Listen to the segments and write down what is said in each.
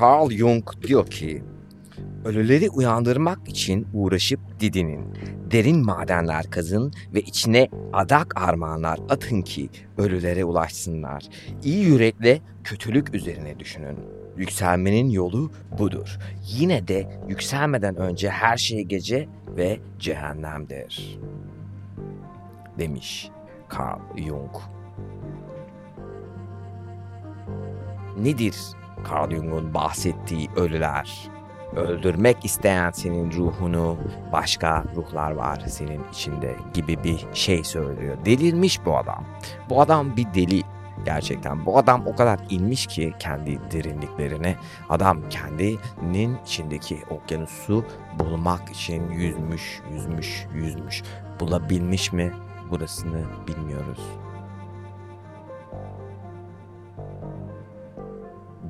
Carl Jung diyor ki, ölüleri uyandırmak için uğraşıp didinin, derin madenler kazın ve içine adak armağanlar atın ki ölülere ulaşsınlar. İyi yürekle kötülük üzerine düşünün. Yükselmenin yolu budur. Yine de yükselmeden önce her şey gece ve cehennemdir. Demiş Carl Jung. Nedir Jung'un bahsettiği ölüler? Öldürmek isteyen senin ruhunu başka ruhlar var senin içinde gibi bir şey söylüyor. Delirmiş bu adam. Bu adam bir deli gerçekten. Bu adam o kadar inmiş ki kendi derinliklerine. Adam kendinin içindeki okyanusu bulmak için yüzmüş, yüzmüş, yüzmüş. Bulabilmiş mi? Burasını bilmiyoruz.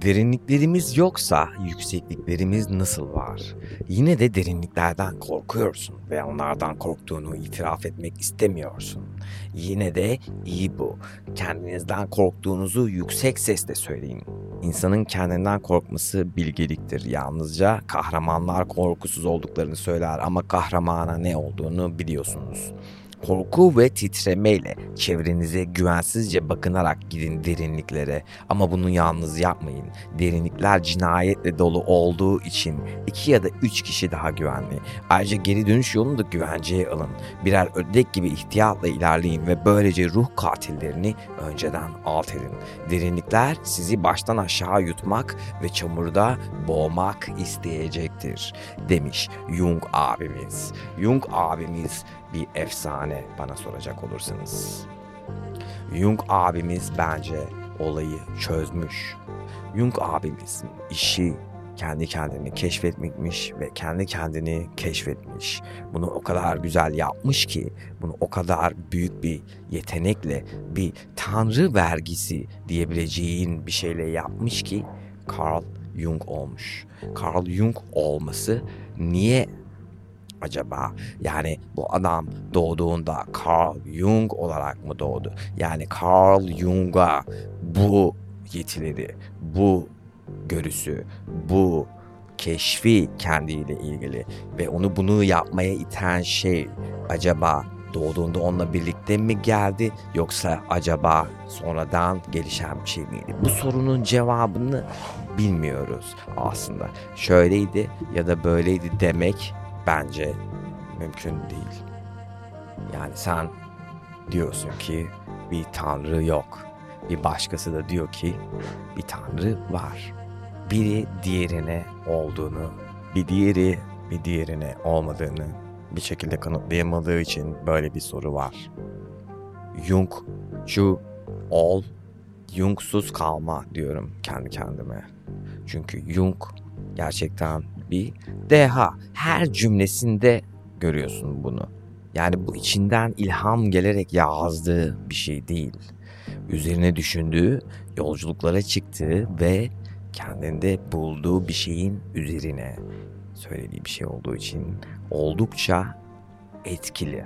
Derinliklerimiz yoksa yüksekliklerimiz nasıl var? Yine de derinliklerden korkuyorsun ve onlardan korktuğunu itiraf etmek istemiyorsun. Yine de iyi bu. Kendinizden korktuğunuzu yüksek sesle söyleyin. İnsanın kendinden korkması bilgeliktir. Yalnızca kahramanlar korkusuz olduklarını söyler ama kahramana ne olduğunu biliyorsunuz. Korku ve titremeyle çevrenize güvensizce bakınarak gidin derinliklere ama bunu yalnız yapmayın. Derinlikler cinayetle dolu olduğu için iki ya da üç kişi daha güvenli. Ayrıca geri dönüş yolunu da güvenceye alın. Birer ödek gibi ihtiyatla ilerleyin ve böylece ruh katillerini önceden alt edin. Derinlikler sizi baştan aşağı yutmak ve çamurda boğmak isteyecektir demiş Jung abimiz. Jung abimiz bir efsane bana soracak olursanız. Jung abimiz bence olayı çözmüş. Jung abimizin işi kendi kendini keşfetmekmiş ve kendi kendini keşfetmiş. Bunu o kadar güzel yapmış ki, bunu o kadar büyük bir yetenekle, bir tanrı vergisi diyebileceğin bir şeyle yapmış ki Carl Jung olmuş. Carl Jung olması niye acaba? Yani bu adam doğduğunda Carl Jung olarak mı doğdu? Yani Carl Jung'a bu yetileri, bu görüsü, bu keşfi kendiyle ilgili ve onu bunu yapmaya iten şey acaba doğduğunda onunla birlikte mi geldi yoksa acaba sonradan gelişen bir şey miydi? Bu sorunun cevabını bilmiyoruz aslında. Şöyleydi ya da böyleydi demek bence mümkün değil. Yani sen diyorsun ki bir tanrı yok. Bir başkası da diyor ki bir tanrı var. Biri diğerine olduğunu, bir diğeri bir diğerine olmadığını bir şekilde kanıtlayamadığı için böyle bir soru var. Jung, şu ol, Jungsuz kalma diyorum kendi kendime. Çünkü Jung gerçekten bir deha. Her cümlesinde görüyorsun bunu. Yani bu içinden ilham gelerek yazdığı bir şey değil. Üzerine düşündüğü, yolculuklara çıktığı ve kendinde bulduğu bir şeyin üzerine söylediği bir şey olduğu için oldukça etkili.